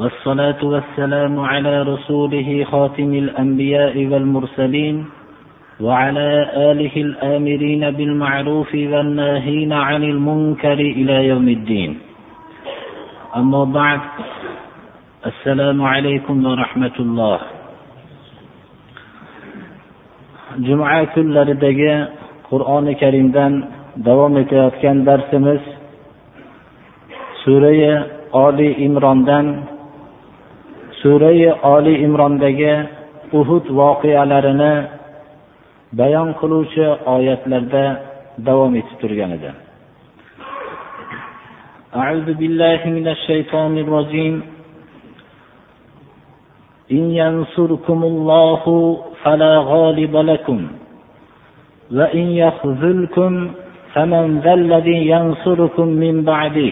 والصلاة والسلام على رسوله خاتم الأنبياء والمرسلين وعلى آله الآمرين بالمعروف والناهين عن المنكر إلى يوم الدين. أما بعد السلام عليكم ورحمة الله. juma kunlaridagi qur'oni karimdan davom etayotgan darsimiz surai oli imrondan surai oli imrondagi uhud voqealarini bayon qiluvchi oyatlarda davom etib turgan edi أعوذ بالله من الشيطان الرجيم إن ينصركم الله فلا غالب لكم وإن يخذلكم فمن ذا الذي ينصركم من بعده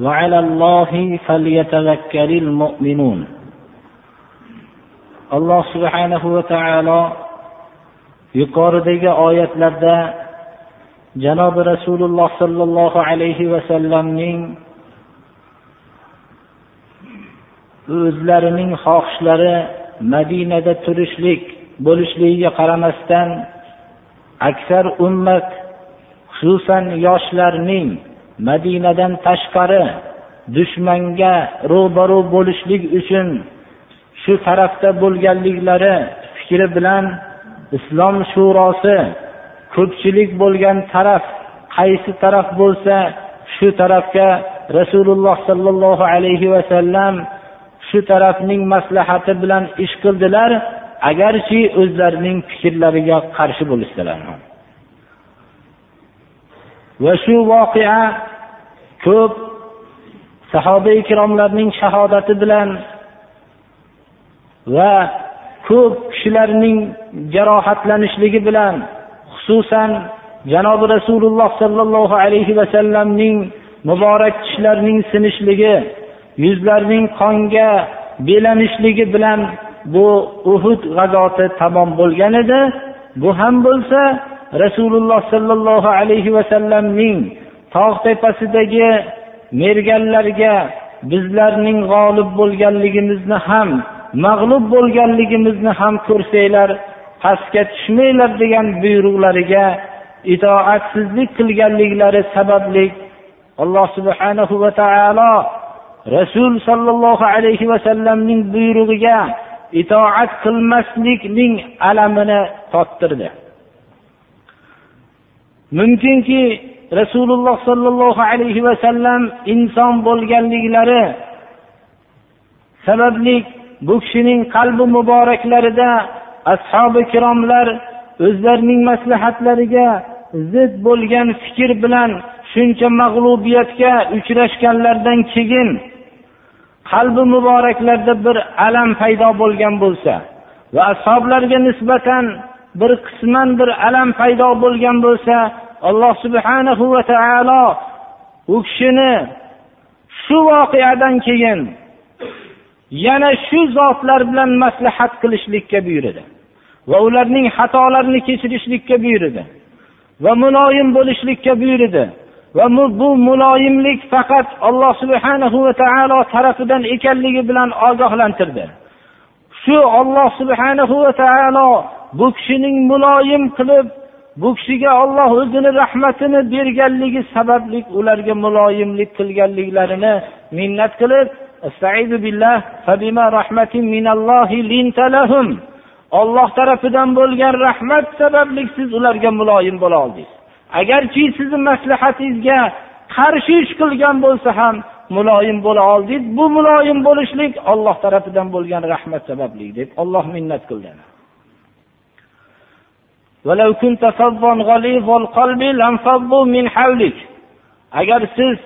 وعلى الله فليتذكر المؤمنون alloh subhanahu va taolo yuqoridagi oyatlarda janobi rasululloh sollallohu alayhi vasallamning o'zlarining xohishlari madinada turishlik bo'lishligiga qaramasdan aksar ummat xususan yoshlarning madinadan tashqari dushmanga ro'baru bo'lishlik uchun shu tarafda bo'lganliklari fikri bilan islom shurosi ko'pchilik bo'lgan taraf qaysi taraf bo'lsa shu tarafga rasululloh sollallohu alayhi vasallam shu tarafning maslahati bilan ish qildilar agarchi o'zlarining fikrlariga qarshi bo'lishdilar va shu voqea ko'p sahoba ikromlarning shahodati bilan va ko'p kishilarning jarohatlanishligi bilan xususan janobi rasululloh sollallohu alayhi vasallamning muborak tishlarining sinishligi yuzlarining qonga belanishligi bilan bu uhud g'azoti tamom bo'lgan edi. Bu ham bo'lsa rasululloh sollallohu alayhi vasallamning tog' tepasidagi merganlarga bizlarning g'olib bo'lganligimizni ham mag'lub bo'lganligimizni ham ko'rsanglar pastga tushmanglar degan buyruqlariga itoatsizlik qilganliklari sababli alloh subhanahu va taolo rasul sollallohu alayhi vasallamning buyrug'iga itoat qilmaslikning alamini tottirdi. Mumkinki rasululloh sollallohu alayhi vasallam inson bo'lganliklari sababli bu kishining qalbi muboraklarida ashobi ikromlar o'zlarining maslahatlariga zid bo'lgan fikr bilan shuncha mag'lubiyatga uchrashganlaridan keyin qalbi muboraklarda bir alam paydo bo'lgan bo'lsa va ashoblarga nisbatan bir qisman bir alam paydo bo'lgan bo'lsa alloh subhanahu va taolo u kishini shu voqeadan keyin yana shu zotlar bilan maslahat qilishlikka buyurdi va ularning xatolarini kechirishlikka buyurdi va muloyim bo'lishlikka buyurdi va bu muloyimlik faqat alloh subhanahu va taolo tarafidan ekanligi bilan ogohlantirdi. Shu olloh subhanahu va taolo bu kishining muloyim qilib bu kishiga olloh o'zini rahmatini berganligi sababli ularga muloyimlik qilganliklarini minnat qilib olloh tarafidan bo'lgan rahmat sababli siz ularga muloyim bo'la oldingiz. Agarchi sizni maslahatingizga qarshi ish qilgan bo'lsa ham muloyim bo'la oldingiz. Bu muloyim bo'lishlik olloh tarafidan bo'lgan rahmat sababli deb olloh minnat qildi agar siz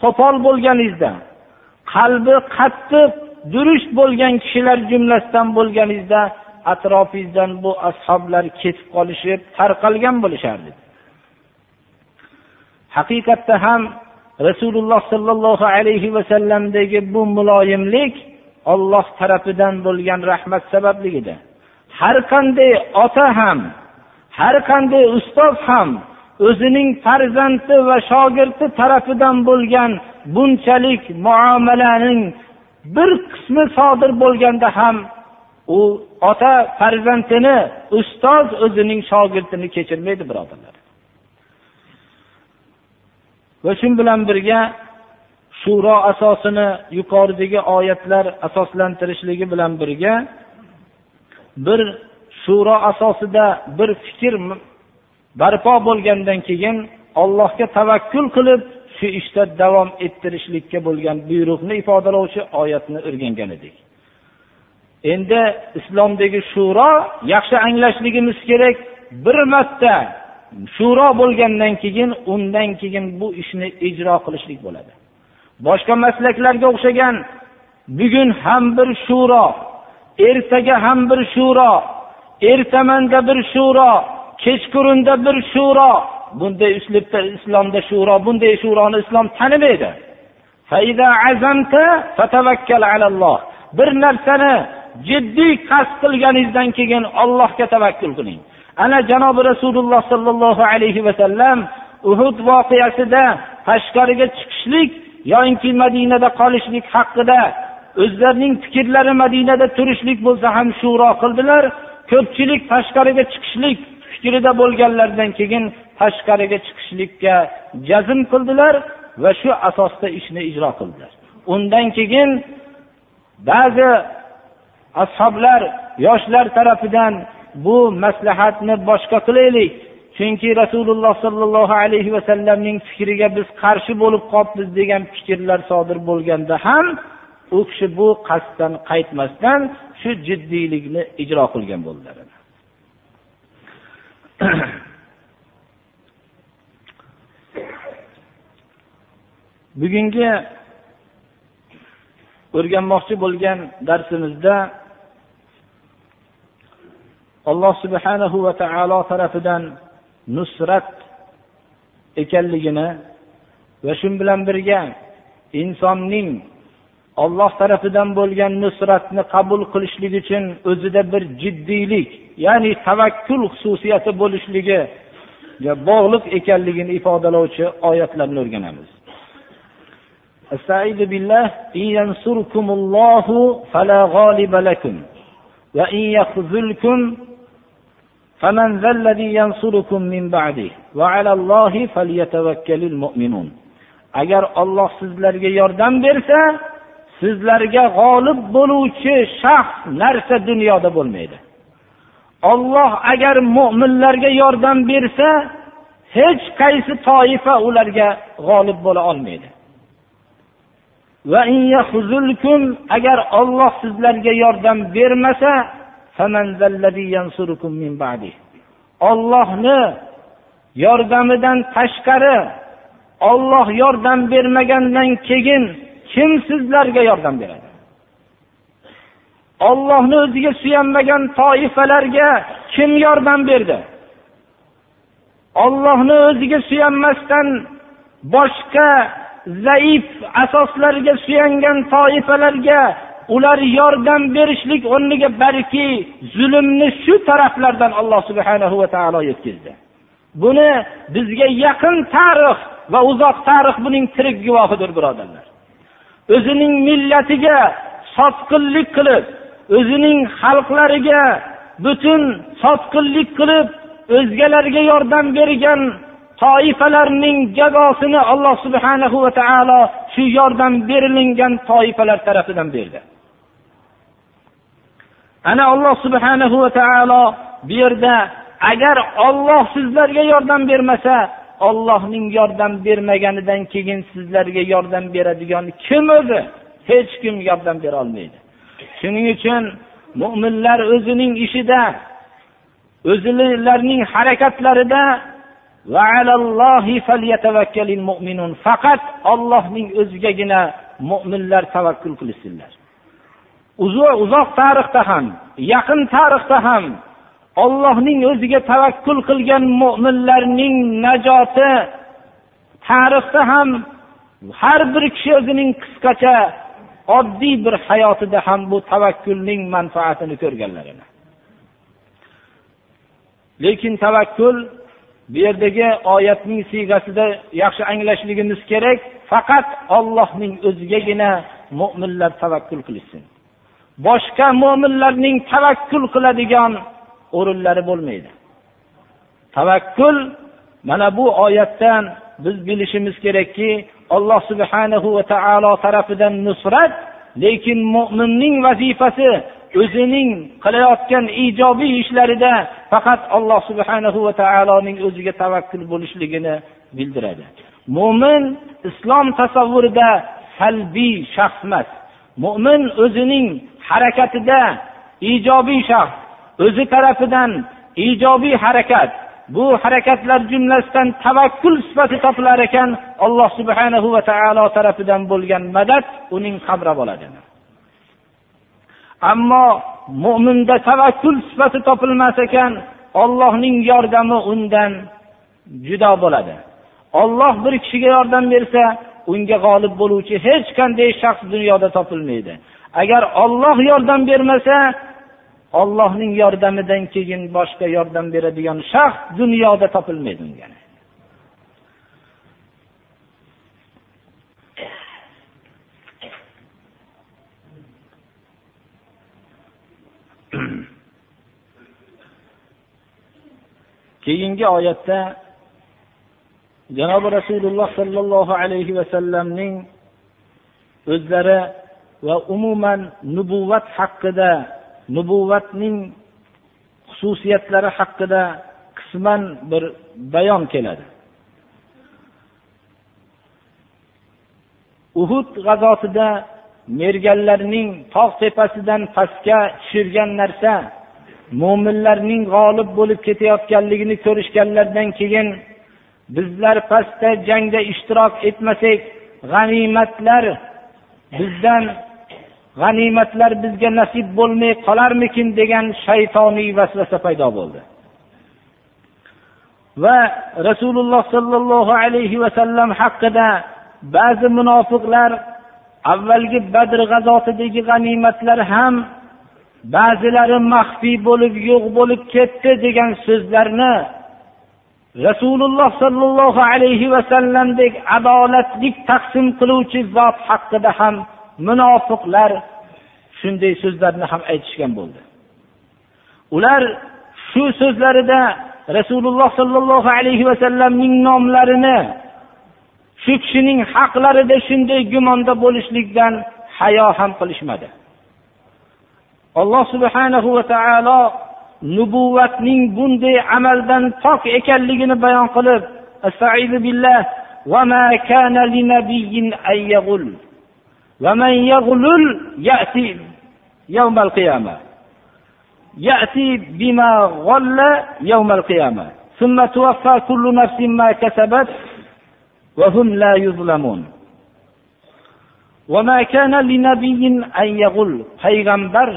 qo'pol bo'lganingizda qalbi qattiq durust bo'lgan kishilar jumlasidan bo'lganingizda atrofingizdan bu ashoblar ketib qolishib tarqalgan bo'lishardi. Haqiqatda ham rasululloh sollallohu alayhi vasallamdagi bu muloyimlik olloh tarafidan bo'lgan rahmat sababligida. Har qanday ota ham har qanday ustoz ham o'zining farzandi va shogirdi tarafidan bo'lgan bunchalik muomalaning bir qismi sodir bo'lganda ham u ota farzandini ustoz o'zining shogirdini kechirmaydi birodarlar. Va shu bilan birga shuro asosini yuqoridagi oyatlar asoslantirishligi bilan birga bir shuro asosida bir fikr barpo bo'lgandan keyin allohga tavakkul qilib shu ishda davom ettirishlikka bo'lgan buyruqni ifodalovchi oyatni o'rgangan edik. Endi islomdagi shuro yaxshi anglashligimiz kerak. Bir marta shuro bo'lgandan keyin undan keyin bu ishni ijro qilishlik bo'ladi. Boshqa maslaklarga o'xshagan bugun ham bir shuro ertaga ham bir shuro ertamanda bir shuro kechqurunda bir shuro bunday uslubda islomda shuro bunday shuroni islom tanimaydi. Bir narsani jiddiy qasd qilganingizdan keyin ollohga tavakkul qiling. Ana janobi rasululloh sollallohu alayhi vasallam uhud voqeasida tashqariga chiqishlik yoinki madinada qolishlik haqida o'zlarining fikrlari madinada turishlik bo'lsa ham shuro qildilar. Ko'pchilik tashqariga chiqishlik fikrida bo'lganlaridan keyin tashqariga chiqishlikka jazm qildilar va shu asosda ishni ijro qildilar. Undan keyin ba'zi ashoblar yoshlar tarafidan bu maslahatni boshqa qilaylik. Chunki rasululloh sollallohu alayhi vasallamning fikriga biz qarshi bo'lib qolibmiz degan fikrlar sodir bo'lganda ham u kishi bu qasddan qaytmasdan shu jiddiylikni ijro qilgan bo'ldilar. Bugungi o'rganmoqchi bo'lgan darsimizda alloh subhanahu va taolo tarafidan nusrat ekanligini va shu bilan birga insonning olloh tarafidan bo'lgan nusratni qabul qilishlik uchun o'zida bir jiddiylik ya'ni tavakkul xususiyati bo'lishligiga bog'liq ekanligini ifodalovchi oyatlarni o'rganamiz استعيذ بالله إن ينصركم الله فلا غالب لكم وإن يخذلكم فمن ذا الذي ينصركم من بعده وعلى الله فليتوكل المؤمنون agar olloh sizlarga yordam bersa sizlarga g'olib bo'luvchi shaxs narsa dunyoda bo'lmaydi. Olloh agar mo'minlarga yordam bersa hech qaysi toifa ularga g'olib bo'la olmaydi. Agar olloh sizlarga yordam bermasa ollohni yordamidan tashqari olloh yordam bermagandan keyin kim sizlarga yordam beradi? Ollohni o'ziga suyanmagan toifalarga kim yordam berdi? Ollohni o'ziga suyanmasdan boshqa zaif asoslarga suyangan toifalarga ular yordam berishlik o'rniga balki zulmni shu taraflardan alloh subhanahu va taolo yetkazdi. Buni bizga yaqin tarix va uzoq tarix buning tirik guvohidir birodarlar. O'zining millatiga sotqinlik qilib o'zining xalqlariga butun sotqinlik qilib o'zgalarga yordam bergan toifalarning jazosini alloh subhanahu va taolo shu yordam berilingan toifalar tarafidan berdi. Ana alloh subhanahu va taolo bu yerda agar olloh sizlarga yordam bermasa ollohning yordam bermaganidan keyin sizlarga yordam beradigan kim o'zi? Hech kim yordam bera olmaydi. Shuning uchun mo'minlar o'zining ishida o'zlarining harakatlarida faqat ollohning o'zigagina mo'minlar tavakkul qilishsinlar. Uzoq tarixda ham yaqin tarixda ham ollohning o'ziga tavakkul qilgan mo'minlarning najoti tarixda ham har bir kishi o'zining qisqacha oddiy bir hayotida ham bu tavakkulning manfaatini ko'rganlar edi lekin tavakkul bu yerdagi oyatning siygasida yaxshi anglashligimiz kerak faqat ollohning o'zigagina mo'minlar tavakkul qilishsin boshqa mo'minlarning tavakkul qiladigan o'rinlari bo'lmaydi. Tavakkul mana bu oyatdan biz bilishimiz kerakki alloh subhanahu va taolo tarafidan nusrat lekin mo'minning vazifasi o'zining qilayotgan ijobiy ishlarida faqat alloh subhanahu va taoloning o'ziga tavakkul bo'lishligini bildiradi. Mo'min islom tasavvurida salbiy shaxs emas. Mo'min o'zining harakatida ijobiy shaxs o'zi tarafidan ijobiy harakat bu harakatlar jumlasidan tavakkul sifati topilar ekan alloh subhanahu va taolo tarafidan bo'lgan madad uning qamrab oladi ammo mo'minda tavakkul sifati topilmas ekan ollohning yordami undan judo bo'ladi. Olloh bir kishiga yordam bersa unga g'olib bo'luvchi hech qanday shaxs dunyoda topilmaydi. Agar olloh yordam bermasa ollohning yordamidan keyin boshqa yordam beradigan shaxs dunyoda topilmaydi unga keyingi oyatda janobi rasululloh sollallohu alayhi vasallamning o'zlari va umuman nubuvvat haqida nubuvvatning xususiyatlari haqida qisman bir bayon keladi. Uhud g'azotida merganlarning tog' tepasidan pastga tushirgan narsa mo'minlarning g'olib bo'lib ketayotganligini ko'rishganlaridan keyin bizlar pastda jangda ishtirok etmasak g'animatlar bizdan g'animatlar bizga nasib bo'lmay qolarmikin degan shaytoniy vasvasa paydo bo'ldi. Va rasululloh sollallohu alayhi vasallam haqida ba'zi munofiqlar avvalgi badr g'azotidagi g'animatlar ham ba'zilari maxfiy bo'lib yo'q bo'lib ketdi degan so'zlarni rasululloh sollallohu alayhi vasallamdek adolatlik taqsim qiluvchi zot haqida ham munofiqlar shunday so'zlarni ham aytishgan bo'ldi ular shu so'zlarida rasululloh sollallohu alayhi vasallamning nomlarini shu kishining haqlarida shunday gumonda bo'lishlikdan hayo ham qilishmadi alloh subhanahu va taolo nubuvvatning bunday amaldan pok ekanligini bayon qilib billah وما كان لنبي أن يغل payg'ambar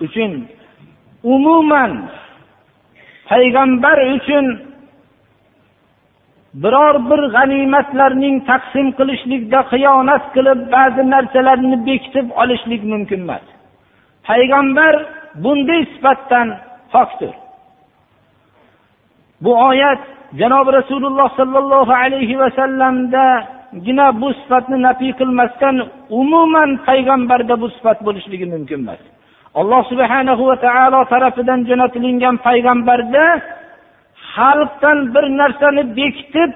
uchun umuman payg'ambar uchun biror bir g'animatlarning taqsim qilishlikda xiyonat qilib ba'zi narsalarni bekitib olishlik mumkin emas. Payg'ambar bunday sifatdan pokdir. Bu oyat janobi rasululloh sollallohu alayhi vasallamdagina bu sifatni nafiy qilmasdan umuman payg'ambarda bu sifat bo'lishligi mumkin emas. Alloh subhanahu va taolo tarafidan jo'natilingan payg'ambarda xalqdan bir narsani bekitib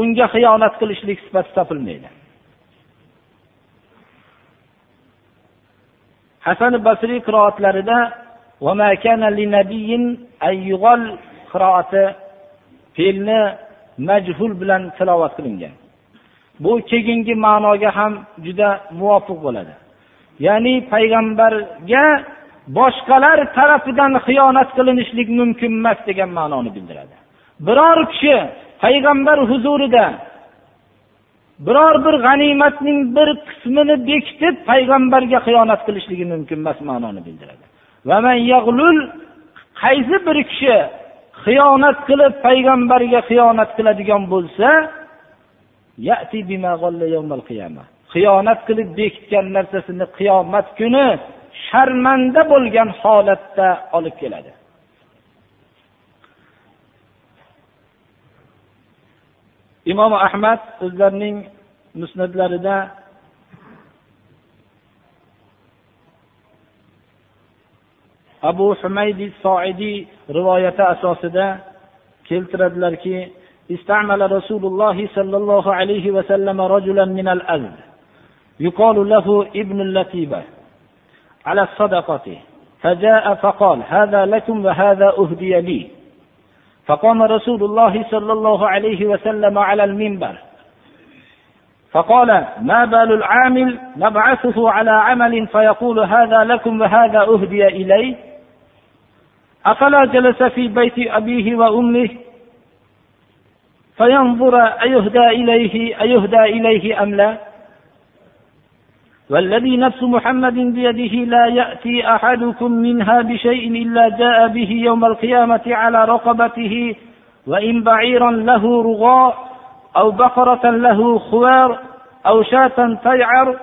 unga xiyonat qilishlik sifati topilmaydi hasan basriy qiroatlarida qiroati fe'lni majhul bilan tilovat qilingan. Bu keyingi ma'noga ham juda muvofiq bo'ladi. Ya'ni payg'ambarga boshqalar tarafidan xiyonat qilinishlik mumkin emas degan ma'noni bildiradi. Biror kishi payg'ambar huzurida biror bir g'animatning bir qismini bekitib payg'ambarga xiyonat qilishligi mumkin emas ma'noni bildiradi. Qaysi bir kishi xiyonat qilib payg'ambarga xiyonat qiladigan bo'lsa xiyonat qilib bekitgan narsasini qiyomat kuni sharmanda bo'lgan holatda olib keladi. Imom ahmad o'zlarining musnatlarida abu humaydi soidiy rivoyati asosida keltiradilarki استعمل رسول الله صلى الله عليه وسلم رجلا من الأزد يقال له ابن اللتيبه على الصدقة فجاء فقال هذا لكم وهذا أهدي لي. فقام رسول الله صلى الله عليه وسلم على المنبر. فقال ما بال العامل نبعثه على عمل فيقول هذا لكم وهذا أهدي إلي. أفلا جلس في بيت أبيه وأمه؟ فينظر أيهدى إليه أيهدى إليه أم لا؟ والذي نفس محمد بيده لا يأتي أحدكم منها بشيء إلا جاء به يوم القيامة على رقبته وإن بعيرا له رغاء أو بقرة له خوار أو شاة تيعر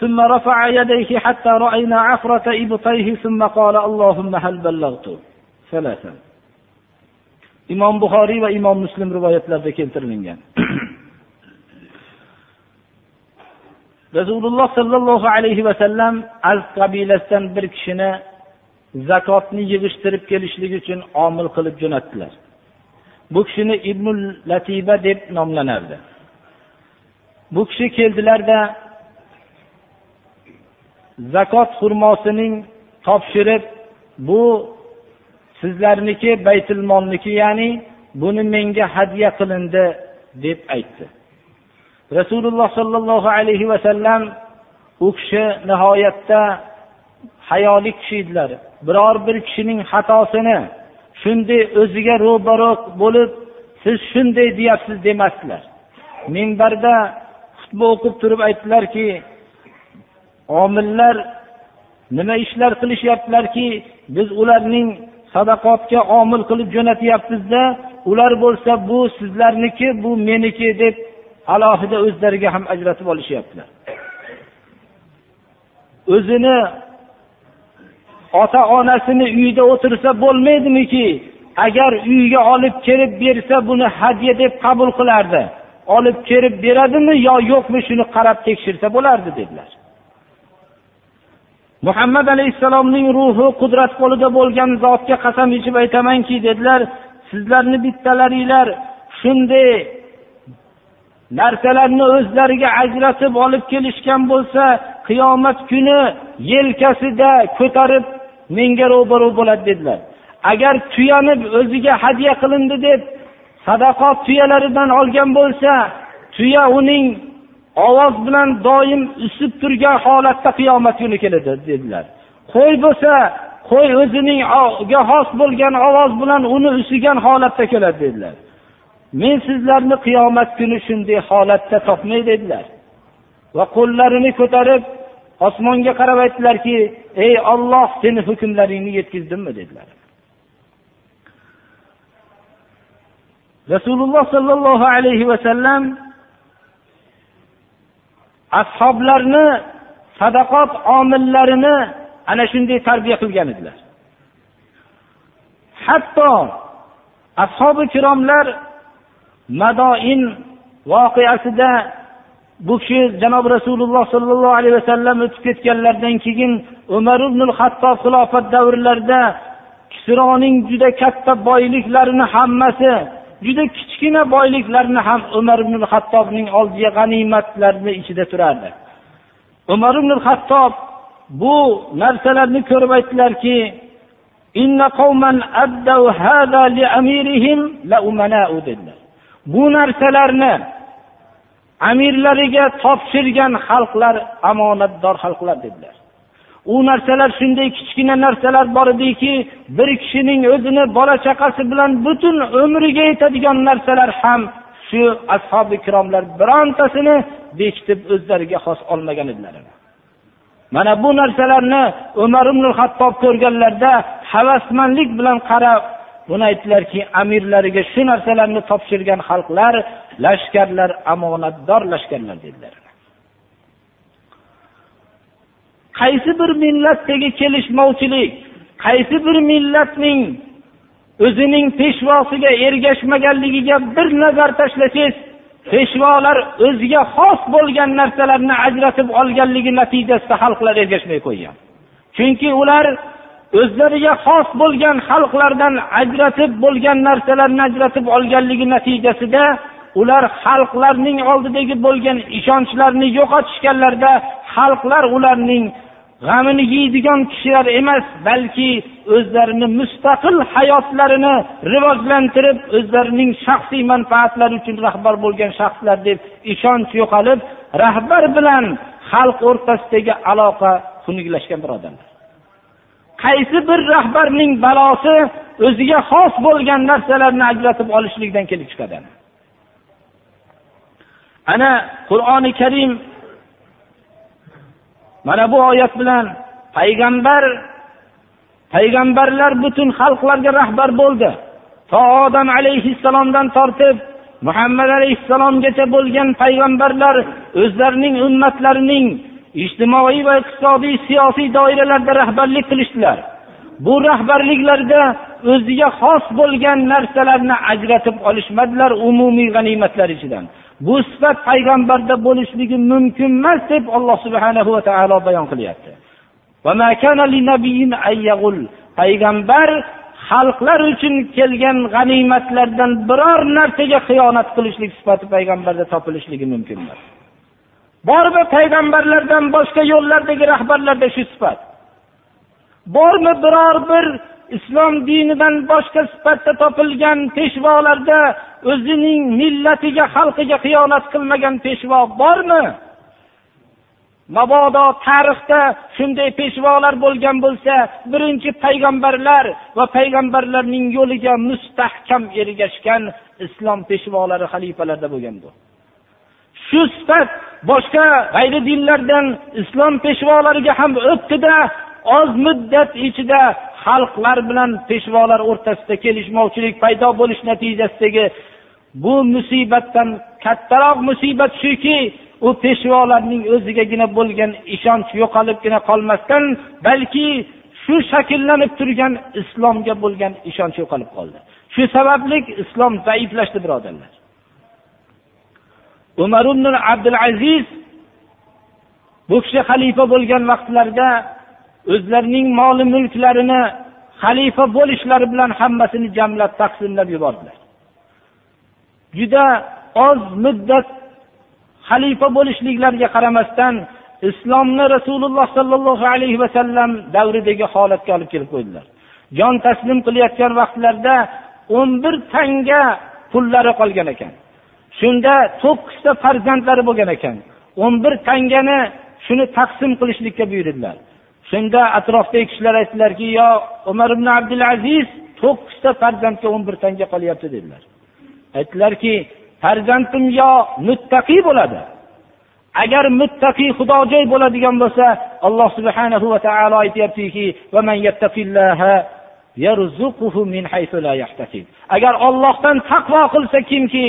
ثم رفع يديه حتى رأينا عفرة إبطيه ثم قال اللهم هل بلغت؟ ثلاثا. imom buxoriy va imom muslim rivoyatlarida keltirilgan rasululloh sollallohu alayhi vasallam az qabilasidan bir kishini zakotni yig'ishtirib kelishlik uchun omil qilib jo'natdilar. Bu kishini ibnul latiba deb nomlanardi. Bu kishi keldilarda zakot xurmosining topshirib bu sizlarniki baytul molniki ya'ni buni menga hadya qilindi deb aytdi. Rasululloh sollallohu alayhi vasallam u kishi nihoyatda hayoli kishi edilar. Biror bir kishining xatosini shunday o'ziga ro'baro bo'lib siz shunday deyapsiz demasdilar. Minbarda xutba o'qib turib aytdilarki omillar nima ishlar qilishyaptilarki biz ularning sadaqotga omil qilib jo'natyapmizda ular bo'lsa bu sizlarniki bu meniki deb alohida o'zlariga ham ajratib olishyaptilar. O'zini ota onasini uyida o'tirsa bo'lmaydimiki agar uyga olib kelib bersa buni hadya deb qabul qilardi olib kelib beradimi yo yo'qmi shuni qarab tekshirsa bo'lardi dedilar. Muhammad alayhissalomning ruhi qudrat qo'lida bo'lgan zotga qasam ichib aytamanki dedilar sizlarni bittalaringlar shunday narsalarni o'zlariga ajratib olib kelishgan bo'lsa qiyomat kuni yelkasida ko'tarib menga ro'baro bo'ladi dedilar. Agar tuyani o'ziga hadya qilindi deb sadaqot tuyalaridan olgan bo'lsa tuya uning ovoz bilan doim usib turgan holatda qiyomat kuni keladi dedilar. Qo'y bo'lsa qo'y o'ziningga xos bo'lgan ovoz bilan uni usigan holatda keladi dedilar. Men sizlarni qiyomat kuni shunday holatda topmay dedilar. Va qo'llarini ko'tarib osmonga qarab aytdilarki ey olloh seni hukmlaringni yetkazdimmi? dedilar. Rasululloh sollallohu alayhi vasallam ashoblarni sadaqot omillarini ana shunday tarbiya qilgan edilar. Hatto ashobi kiromlar madoin voqeasida bu kishi janob rasululloh sollallohu alayhi vasallam o'tib ketganlaridan keyin umar ibn hattob xilofat davrlarida kisroning juda katta boyliklarini hammasi juda kichkina boyliklarni ham umar ibn hattobning oldiga g'animatlarni ichida turardi. Umar ibn hattob bu narsalarni ko'rib aytdilarki bu narsalarni amirlariga topshirgan xalqlar omonatdor xalqlar dedilar. U narsalar shunday kichkina narsalar bor ediki bir kishining o'zini bola chaqasi bilan butun umriga yetadigan narsalar ham shu ashobi ikromlar birontasini bekitib o'zlariga xos olmagan edilar. Mana bu narsalarni umar ibn hattob ko'rganlarida havasmanlik bilan qarab buni aytdilarki amirlariga shu narsalarni topshirgan xalqlar lashkarlar omonatdor lashkarlar dedilar. Qaysi bir millatdagi kelishmovchilik qaysi bir millatning o'zining peshvosiga ergashmaganligiga bir nazar tashlasangiz peshvolar o'ziga xos bo'lgan narsalarni ajratib olganligi natijasida xalqlar ergashmay qo'ygan. Chunki ular o'zlariga xos bo'lgan xalqlardan ajratib bo'lgan narsalarni ajratib olganligi natijasida ular xalqlarning oldidagi bo'lgan ishonchlarini yo'qotishganlarida xalqlar ularning g'amini yeydigan kishilar emas balki o'zlarini mustaqil hayotlarini rivojlantirib o'zlarining shaxsiy manfaatlari uchun rahbar bo'lgan shaxslar deb ishonch yo'qolib rahbar bilan xalq o'rtasidagi aloqa xunuklashgan birodarlar qaysi bir rahbarning balosi o'ziga xos bo'lgan narsalarni ajratib olishlikdan kelib chiqadi. Ana qur'oni karim mana bu oyat bilan payg'ambar payg'ambarlar butun xalqlarga rahbar bo'ldi. To odam alayhissalomdan tortib muhammad alayhissalomgacha bo'lgan payg'ambarlar o'zlarining ummatlarining ijtimoiy va iqtisodiy siyosiy doiralarda rahbarlik qilishdilar. Bu rahbarliklarda o'ziga xos bo'lgan narsalarni ajratib olishmadilar umumiy g'animatlar ichidan. Bu sifat payg'ambarda bo'lishligi mumkin emas deb alloh subhana va taolo bayon qilyapti. Payg'ambar xalqlar uchun kelgan g'animatlardan biror narsaga xiyonat qilishlik sifati payg'ambarda topilishligi mumkin emas bormi payg'ambarlardan boshqa yo'llardagi rahbarlarda shu sifat? Bormi biror bir islom dinidan boshqa sifatda topilgan peshvolarda o'zining millatiga xalqiga xiyonat qilmagan peshvo bormi? Mabodo tarixda shunday peshvolar bo'lgan bo'lsa birinchi payg'ambarlar va payg'ambarlarning yo'liga mustahkam ergashgan islom peshvolari xalifalarda bo'lgan bu. Shu sifat boshqa g'ayri dinlardan islom peshvolariga ham o'tdida oz muddat ichida xalqlar bilan peshvolar o'rtasida kelishmovchilik paydo bo'lish natijasidagi bu musibatdan kattaroq musibat shuki u peshvolarning o'zigagina bo'lgan ishonch yo'qolibgina qolmasdan balki shu shakllanib turgan islomga bo'lgan ishonch yo'qolib qoldi. Shu sababli islom zaiflashdi birodarlar. Umar ibn abdul aziz bu kishi xalifa bo'lgan vaqtlarida o'zlarining moli mulklarini xalifa bo'lishlari bilan hammasini jamlab taqsimlab yubordilar. Juda oz muddat xalifa bo'lishliklariga qaramasdan islomni rasululloh sollallohu alayhi vasallam davridagi holatga olib kelib qo'ydilar. Jon taslim qilayotgan vaqtlarida o'n bir tanga pullari qolgan ekan. Shunda to'qqizta farzandlari bo'lgan ekan. O'n bir tangani shuni taqsim qilishlikka buyurdilar. Shunda atrofdagi kishilar aytdilarki yo umar ibn abdulaziz to'qqizta farzandga o'n bir tanga qolyapti dedilar. Aytdilarki farzandim yo muttaqiy bo'ladi. Agar muttaqiy xudojo'y bo'ladigan bo'lsa alloh subhanahu va taolo aytyaptiki agar ollohdan taqvo qilsa kimki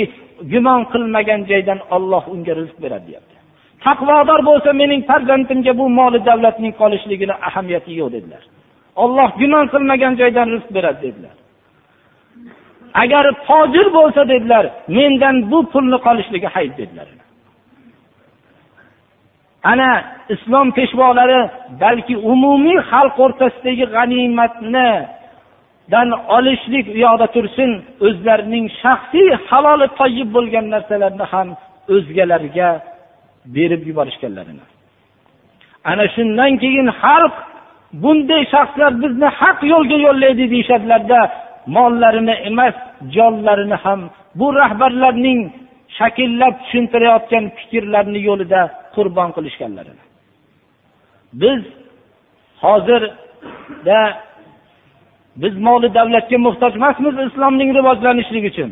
gumon qilmagan joydan olloh unga rizq beradi deyapti. Taqvodor bo'lsa mening farzandimga bu moli davlatning qolishligini ahamiyati yo'q dedilar. Olloh gumon qilmagan joydan rizq beradi dedilar. Agar fojir bo'lsa dedilar mendan bu pulni qolishligi hayb dedilar. Ana islom peshvolari balki umumiy xalq o'rtasidagi g'animatni dan olishlik u yoqda tursin o'zlarining shaxsiy haloli toyib bo'lgan narsalarni ham o'zgalarga berib yuborishganlarini ana shundan keyin xalq bunday shaxslar bizni haq yo'lga yo'llaydi deyishadilarda mollarini emas jonlarini ham bu rahbarlarning shakllab tushuntirayotgan fikrlarni yo'lida qurbon qilishganlarini biz hozirda biz moli davlatga muhtoj emasmiz islomning rivojlanishligi uchun.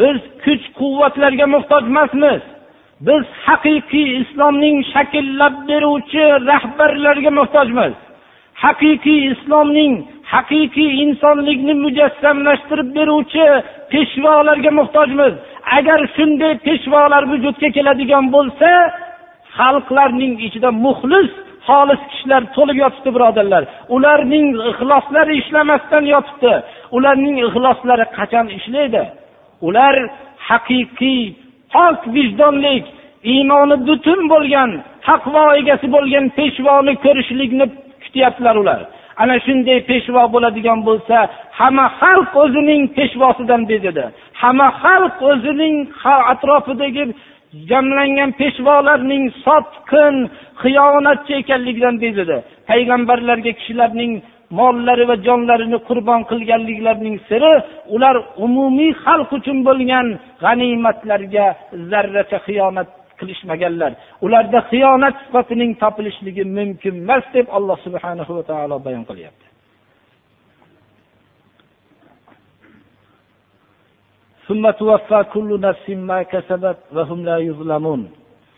Biz kuch quvvatlarga muhtoj emasmiz. Biz haqiqiy islomning shakllab beruvchi rahbarlarga muhtojmiz. Haqiqiy islomning haqiqiy insonlikni mujassamlashtirib beruvchi peshvolarga muhtojmiz. Agar shunday peshvolar vujudga keladigan bo'lsa xalqlarning ichida muxlis xolis kishilar to'lib yotibdi birodarlar. Ularning ixloslari ishlamasdan yotibdi. Ularning ixloslari qachon ishlaydi? Ular haqiqiy pok vijdonlik iymoni butun bo'lgan taqvo egasi bo'lgan peshvoni ko'rishlikni kutyaptilar ular. Ana shunday peshvo bo'ladigan bo'lsa hamma xalq o'zining peshvosidan bezadi hamma xalq o'zining atrofidagi jamlangan peshvolarning sotqin xiyonatchi ekanligidan bezadi payg'ambarlarga kishilarning mollari va jonlarini qurbon qilganliklarining siri ular umumiy xalq uchun bo'lgan g'animatlarga zarracha xiyonat qilishmaganlar. Ularda xiyonat sifatining topilishligi mumkin emas deb alloh subhanahu va taolo bayon qilyapti.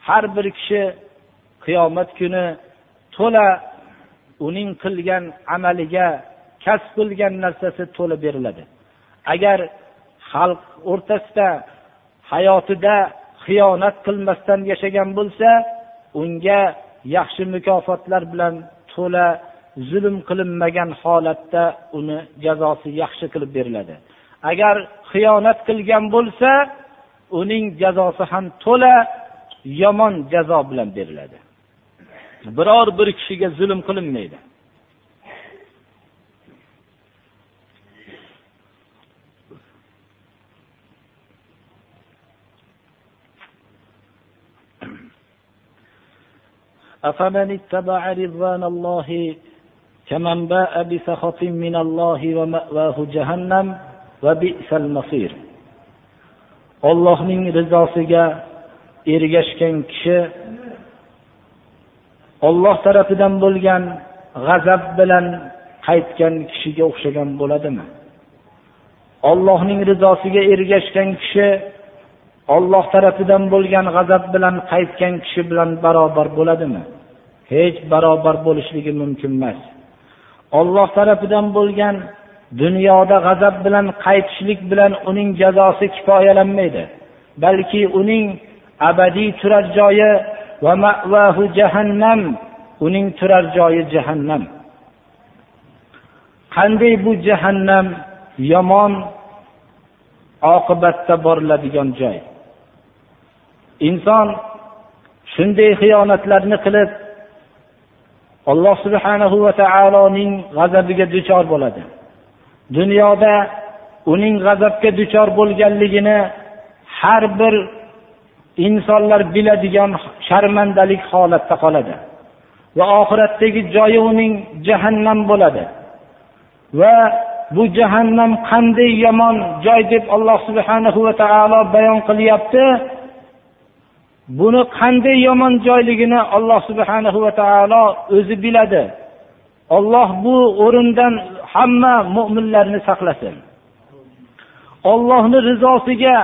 Har bir kishi qiyomat kuni to'la uning qilgan amaliga kasb qilgan narsasi to'la beriladi. Agar xalq o'rtasida hayotida xiyonat qilmasdan yashagan bo'lsa unga yaxshi mukofotlar bilan to'la zulm qilinmagan holatda uni jazosi yaxshi qilib beriladi. Agar xiyonat qilgan bo'lsa uning jazosi ham to'la yomon jazo bilan beriladi. biror bir kishiga zulm qilinmaydi أفمن اتبع رضوان الله كمن باء بسخط من الله ومأواه جهنم وبئس المصير ollohning rizosiga ergashgan kishi olloh tarafidan bo'lgan g'azab bilan qaytgan kishiga o'xshagan bo'ladimi? Ollohning rizosiga ergashgan kishi olloh tarafidan bo'lgan g'azab bilan qaytgan kishi bilan barobar bo'ladimi? Hech barobar bo'lishligi mumkin emas. Olloh tarafidan bo'lgan dunyoda g'azab bilan qaytishlik bilan uning jazosi kifoyalanmaydi balki uning abadiy turar joyi jahannam. Uning turar joyi jahannam. Qanday bu jahannam? Yomon oqibatda boriladigan joy. Inson shunday xiyonatlarni qilib alloh subhanahu va taoloning g'azabiga duchor bo'ladi. Dunyoda uning g'azabga duchor bo'lganligini har bir insonlar biladigan sharmandalik holatda qoladi va oxiratdagi joyi uning jahannam bo'ladi. Va bu jahannam qanday yomon joy deb alloh subhanahu va taolo bayon qilyapti buni qanday yomon joyligini alloh subhanahu va taolo o'zi biladi. Olloh bu o'rindan hamma mo'minlarni saqlasin. Ollohni rizosiga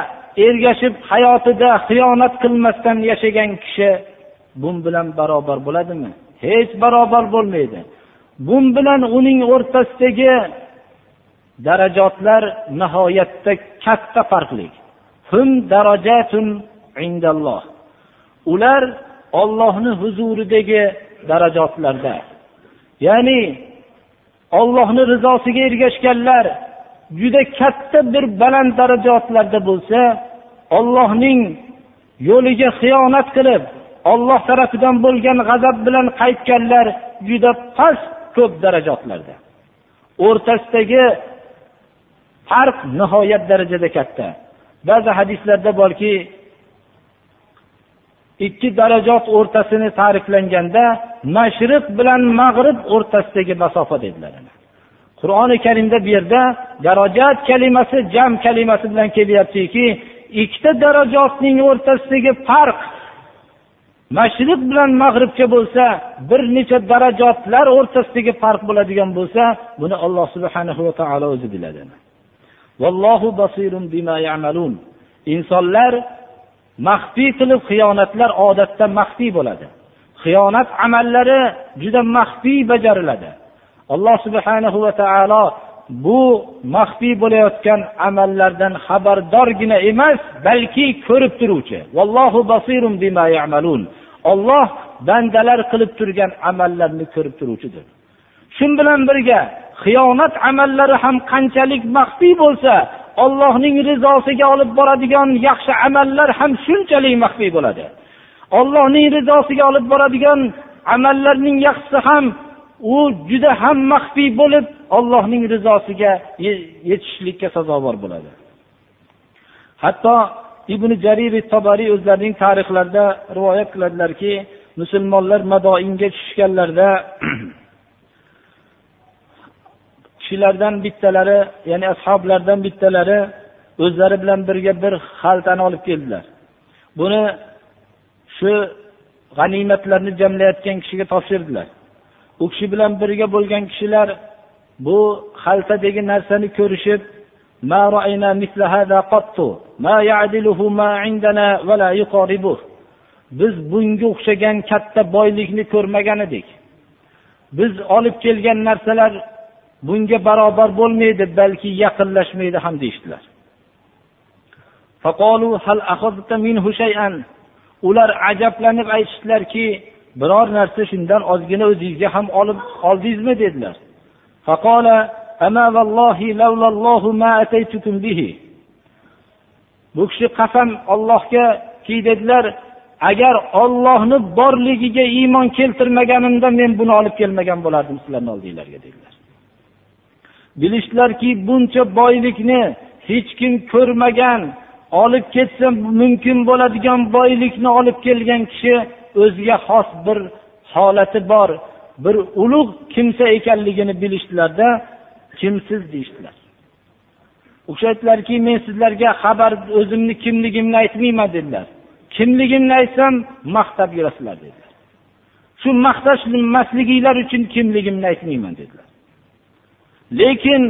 ergashib hayotida xiyonat qilmasdan yashagan kishi bun bilan barobar bo'ladimi? Hech barobar bo'lmaydi. Bun bilan uning o'rtasidagi darajotlar nihoyatda katta farqli ular ollohni huzuridagi darajotlarda. Ya'ni ollohni rizosiga ergashganlar juda katta bir baland darajalarda bo'lsa ollohning yo'liga xiyonat qilib olloh tarafidan bo'lgan g'azab bilan qaytganlar juda past ko'p darajalarda o'rtasidagi farq nihoyat darajada katta. Ba'zi hadislarda borki ikki darajot o'rtasini ta'riflanganda mashriq bilan mag'rib o'rtasidagi masofa dedilar qur'oni karimda bu yerda darajat kalimasi jam kalimasi bilan kelyaptiki ikkita darajotning o'rtasidagi farq mashriq bilan mag'ribga bo'lsa bir necha darajotlar o'rtasidagi farq bo'ladigan bo'lsa buni alloh subhanahu va taolo o'zi biladi. Insonlar maxfiy qilib xiyonatlar odatda maxfiy bo'ladi. Xiyonat amallari juda maxfiy bajariladi. Alloh subhanahu va taolo bu maxfiy bo'layotgan amallardan xabardorgina emas balki ko'rib turuvchi. Vallohu basirun bima ya'malun. Olloh bandalar qilib turgan amallarni ko'rib turuvchidir. Shu bilan birga xiyonat amallari ham qanchalik maxfiy bo'lsa ollohning rizosiga olib boradigan yaxshi amallar ham shunchalik maxfiy bo'ladi. Ollohning rizosiga olib boradigan amallarning yaxshisi ham u juda ham maxfiy bo'lib Allohning rizosiga yetishlikka sazovor bo'ladi. Hatto ibn jarir tobariy o'zlarining tarixlarida rivoyat qiladilarki musulmonlar madoinga tushganlarida kishilardan bittalari ya'ni ashoblardan bittalari o'zlari bilan birga bir xaltani olib keldilar. Buni shu g'animatlarni jamlayotgan kishiga topshirdilar. U kishi bilan birga bo'lgan kishilar bu xaltadagi narsani ko'rishib biz bunga o'xshagan katta boylikni ko'rmagan edik. Biz olib kelgan narsalar bunga barobar bo'lmaydi balki yaqinlashmaydi ham deyishdilar. Ular ajablanib aytishdilarki biror narsa shundan ozgina o'zingizga ham olib oldingizmi dedilar. Bu kishi qasam ollohgaki dedilar agar ollohni borligiga iymon keltirmaganimda men buni olib kelmagan bo'lardim sizlarni oldinglarga dedilar. Bilishdilarki buncha boylikni hech kim ko'rmagan olib ketsa mumkin bo'ladigan boylikni olib kelgan kishi o'ziga xos bir holati bor bir ulug' kimsa ekanligini bilishdilarda kimsiz deyishdilar. U kishi aytdilarki men sizlarga xabar o'zimni kimligimni aytmayman dedilar. Kimligimni aytsam maqtab yurasizlar dedilar. Shu maqtashmasliginglar uchun kimligimni aytmayman dedilar. Lekin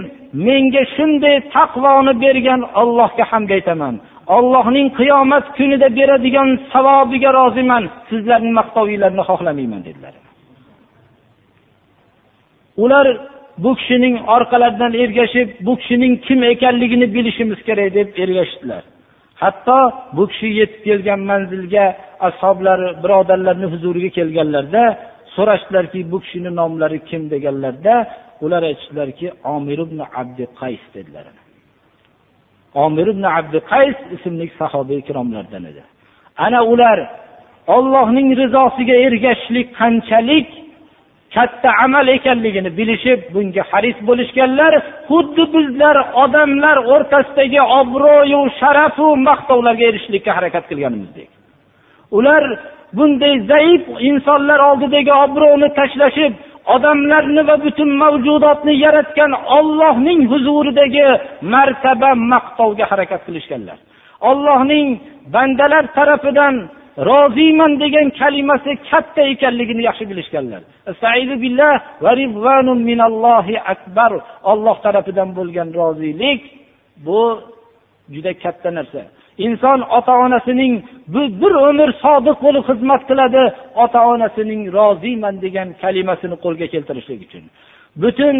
menga shunday taqvoni bergan ollohga hamd aytaman. Ollohning qiyomat kunida beradigan savobiga roziman. Sizlarni maqtovinglarni xohlamayman dedilar. Ular bu kishining orqalaridan ergashib bu kishining kim ekanligini bilishimiz kerak deb ergashdilar. Hatto bu kishi yetib kelgan manzilga ashoblari birodarlarni huzuriga kelganlarida so'rashdilarki bu kishini nomlari kim deganlarda ular aytishdilarki omir ibn abdi qays dedilar. Omir ibn abdi qays ismli sahoba ikromlardan edi. Ana ular ollohning rizosiga ergashishlik qanchalik katta amal ekanligini bilishib bunga haris bo'lishganlar xuddi bizlar odamlar o'rtasidagi obro'yu sharafu maqtovlarga erishishlikka harakat qilganimizdek. Ular bunday zaif insonlar oldidagi obro'ni tashlashib odamlarni va butun mavjudotni yaratgan ollohning huzuridagi martaba maqtovga harakat qilishganlar. Ollohning bandalar tarafidan roziman degan kalimasi katta ekanligini yaxshi bilishganlar. Akbar. Olloh tarafidan bo'lgan rozilik bu juda katta narsa. Inson ota onasining bir umr sodiq bo'lib xizmat qiladi ota onasining roziman degan kalimasini qo'lga keltirishlik uchun. Butun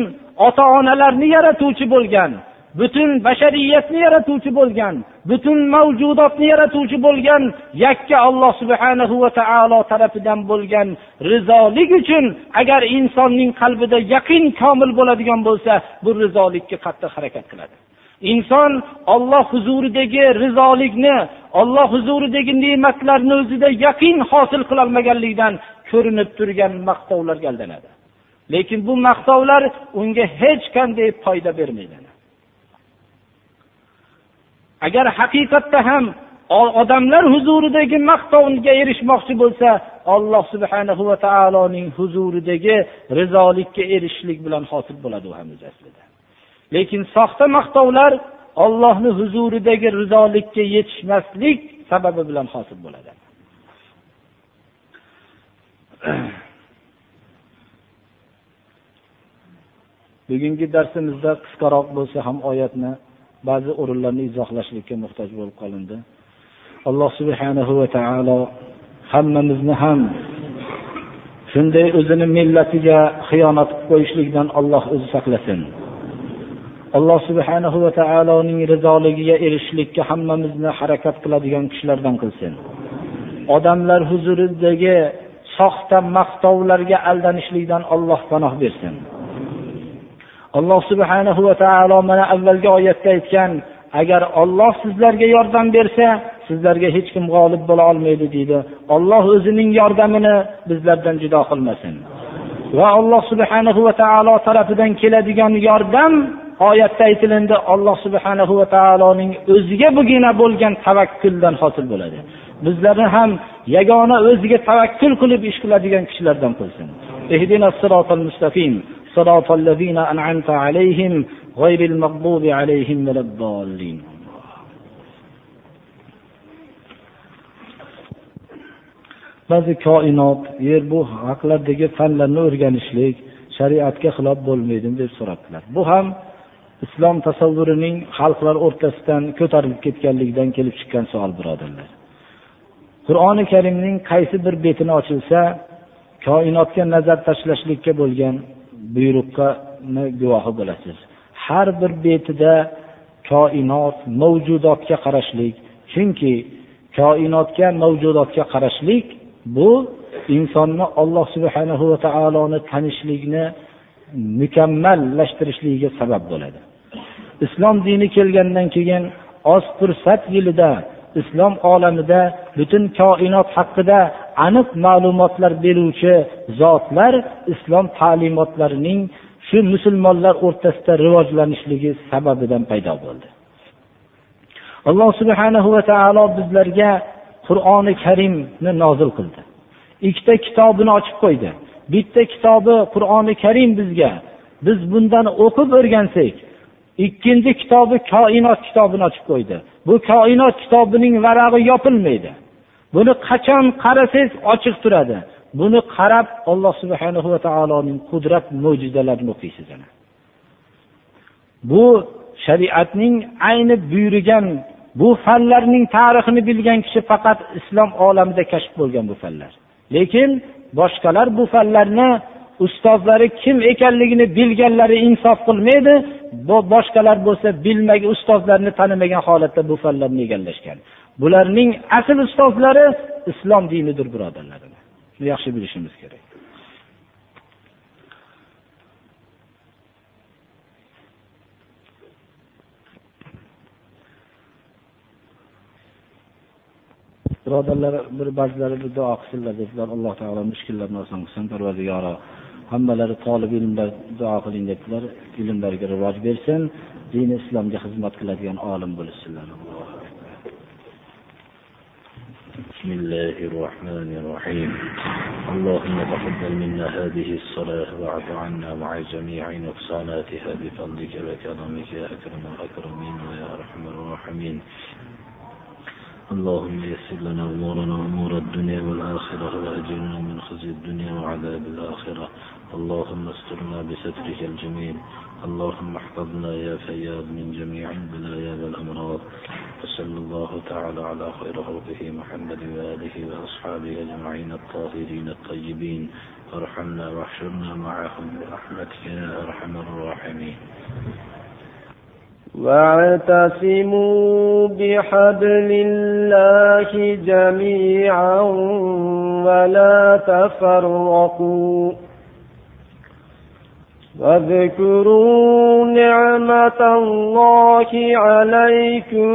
ota onalarni yaratuvchi bo'lgan butun bashariyatni yaratuvchi bo'lgan butun mavjudotni yaratuvchi bo'lgan yakka alloh subhanahu va taolo tarafidan bo'lgan rizolik uchun agar insonning qalbida yaqin komil bo'ladigan bo'lsa bu rizolikka qattiq harakat qiladi. Inson olloh huzuridagi rizolikni olloh huzuridagi ne'matlarni o'zida yaqin hosil qilolmaganligidan ko'rinib turgan maqtovlarga aldanadi lekin bu maqtovlar unga hech qanday foyda bermaydi. Agar haqiqatda ham odamlar huzuridagi maqtovga erishmoqchi bo'lsa alloh subhanahu va taoloning huzuridagi rizolikka erishishlik bilan hosil bo'ladi u ham o'zi aslida. Lekin soxta maqtovlar ollohni huzuridagi rizolikka yetishmaslik sababi bilan hosil bo'ladi. Bugungi darsimizda qisqaroq bo'lsa ham oyatni ba'zi o'rinlarni izohlashlikka muhtoj bo'lib qolindi. Alloh subhanahu va taolo hammamizni ham shunday o'zini millatiga xiyonat qilib qo'yishlikdan alloh o'zi saqlasin. Alloh subhanahu va taoloning rizoligiga erishishlikka hammamizni harakat qiladigan kishilardan qilsin. Odamlar huzuridagi soxta maqtovlarga aldanishlikdan alloh panoh bersin. Alloh subhanahu va taolo mana avvalgi oyatda aytgan agar olloh sizlarga yordam bersa sizlarga hech kim g'olib bo'la olmaydi deydi. Olloh o'zining yordamini bizlardan judo qilmasin. Va alloh subhanahu va taolo tarafidan keladigan yordam oyatda aytilindi alloh subhanahu va taoloning o'ziga bugina bo'lgan tavakkuldan hosil bo'ladi bizlarni ham yagona o'ziga tavakkul qilib ish qiladigan kishilardan qilsin صراط الذين أنعمت عليهم غير المغضوب عليهم ولا الضالين ba'zi koinot yer bu haqlardagi fanlarni o'rganishlik shariatga xilof bo'lmaydimi deb so'rabdilar bu ham islom tasavvurining xalqlar o'rtasidan ko'tarilib ketganligidan kelib chiqqan savol birodarlar. Qur'oni karimning qaysi bir betini ochilsa koinotga nazar tashlashlikka bo'lgan buyruqqa guvohi bo'lasiz. Har bir betida koinot mavjudotga qarashlik chunki koinotga mavjudotga qarashlik bu insonni alloh subhanahu va taoloni tanishlikni mukammallashtirishligiga sabab bo'ladi. Islom dini kelgandan keyin oz fursat yilida islom olamida butun koinot haqida aniq ma'lumotlar beruvchi zotlar islom ta'limotlarining shu musulmonlar o'rtasida rivojlanishligi sababidan paydo bo'ldi. Alloh subhanahu va taolo bizlarga qur'oni karimni nozil qildi. Ikkita kitobini ochib qo'ydi. Bitta kitobi qur'oni karim bizga. Biz bundan o'qib o'rgansak ikkinchi kitobi koinot kitobini ochib qo'ydi. Bu koinot kitobining varag'i yopilmaydi. Buni qachon qarasangiz ochiq turadi. Buni qarab alloh subhana va taoloning qudrat mo'jizalarini o'qiysiz bu shariatning ayni buyurgan bu fanlarning tarixini bilgan kishi faqat islom olamida kashf bo'lgan bu fanlar. Lekin boshqalar bu fanlarni ustozlari kim ekanligini bilganlari insof qilmaydi. Boshqalar bo'lsa bilmagan ustozlarni tanimagan holatda bu fanlarni egallashgan. Bularning asl ustozlari islom dinidir birodarlar. Shuni yaxshi bilishimiz kerak. Birodarlar bir ba'zilari bir duo qilsinlar dedilar alloh taolo mushkullarni oson qilsin parvardigoro hammalari tolib ilmlar duo qiling debdilar ilmlariga rivoj bersin dini islomga xizmat qiladigan olim bo'lishsinlar بسم الله الرحمن الرحيم اللهم تقبل منا هذه الصلاة واعف عنا مع جميع نقصاناتها بفضلك وكرمك يا أكرم الأكرمين ويا أرحم الراحمين اللهم يسر لنا أمورنا وأمور الدنيا والآخرة وأجرنا من خزي الدنيا وعذاب الآخرة. اللهم استرنا بسترك الجميل اللهم احفظنا يا فياض من جميع البلايا والأمراض. وصلى الله تعالى على خير خلقه محمد وآله وأصحابه أجمعين الطاهرين الطيبين. وارحمنا واحشرنا معهم برحمتك يا أرحم الراحمين. واعتصموا بحبل الله جميعا ولا تفرقوا. واذكروا نعمة الله عليكم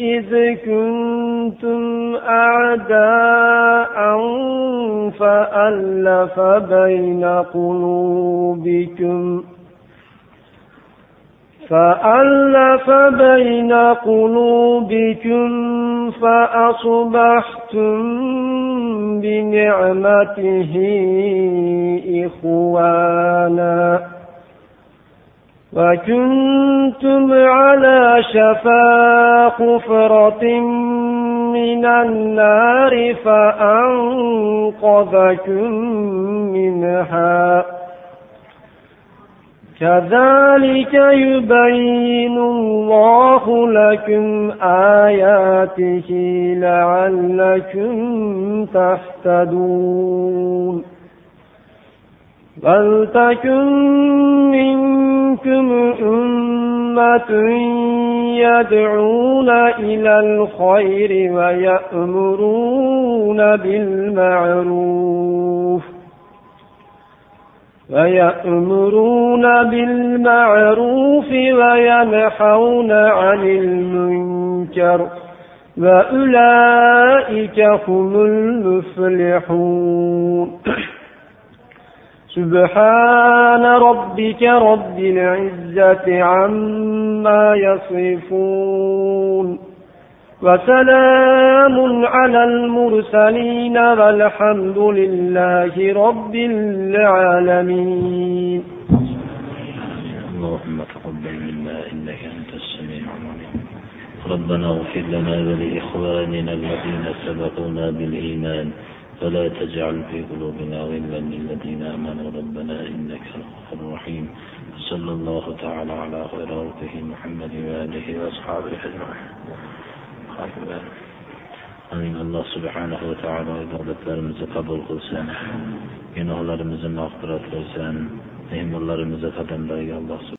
إذ كنتم أعداء فألف بين قلوبكم. فألف بين قلوبكم فأصبحتم بنعمته إخوانا وكنتم على شفا حفرة من النار فأنقذكم منها كذلك يبين الله لكم آياته لعلكم تهتدون. ولتكن منكم أمة يدعون إلى الخير ويأمرون بالمعروف. ويأمرون بالمعروف وينحون عن المنكر وأولئك هم المفلحون. سبحان ربك رب العزة عما يصفون. وسلام على المرسلين والحمد لله رب العالمين. اللهم تقبل منا إنك أنت السميع العليم. ربنا اغفر لنا ولإخواننا الذين سبقونا بالإيمان. ولا تجعل في قلوبنا غلا للذين آمنوا. ربنا إنك الغفور الرحيم. صلى الله تعالى على خير خلقه محمد وآله وأصحابه أجمعين Amin Allah subhanahu va taolo ibodatlarimizni qabul qilsin. Gunohlarimizni mag'firat qilsin. Ne'matlarimizni qadamlariga Alloh